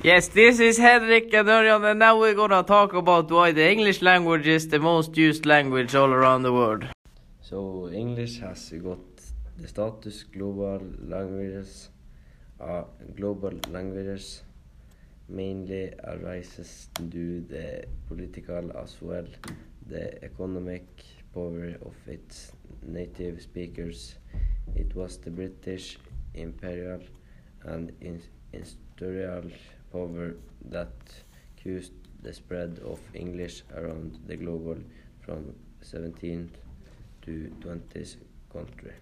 Yes, this is Henrik and Örjan, and now we're gonna talk about why the English language is the most used language all around the world. So English has got the status global languages. Uh, global languages mainly arises due the political as well the economic power of its native speakers. It was the British imperial and industrial power that caused the spread of English around the globe from 17th to 20th century.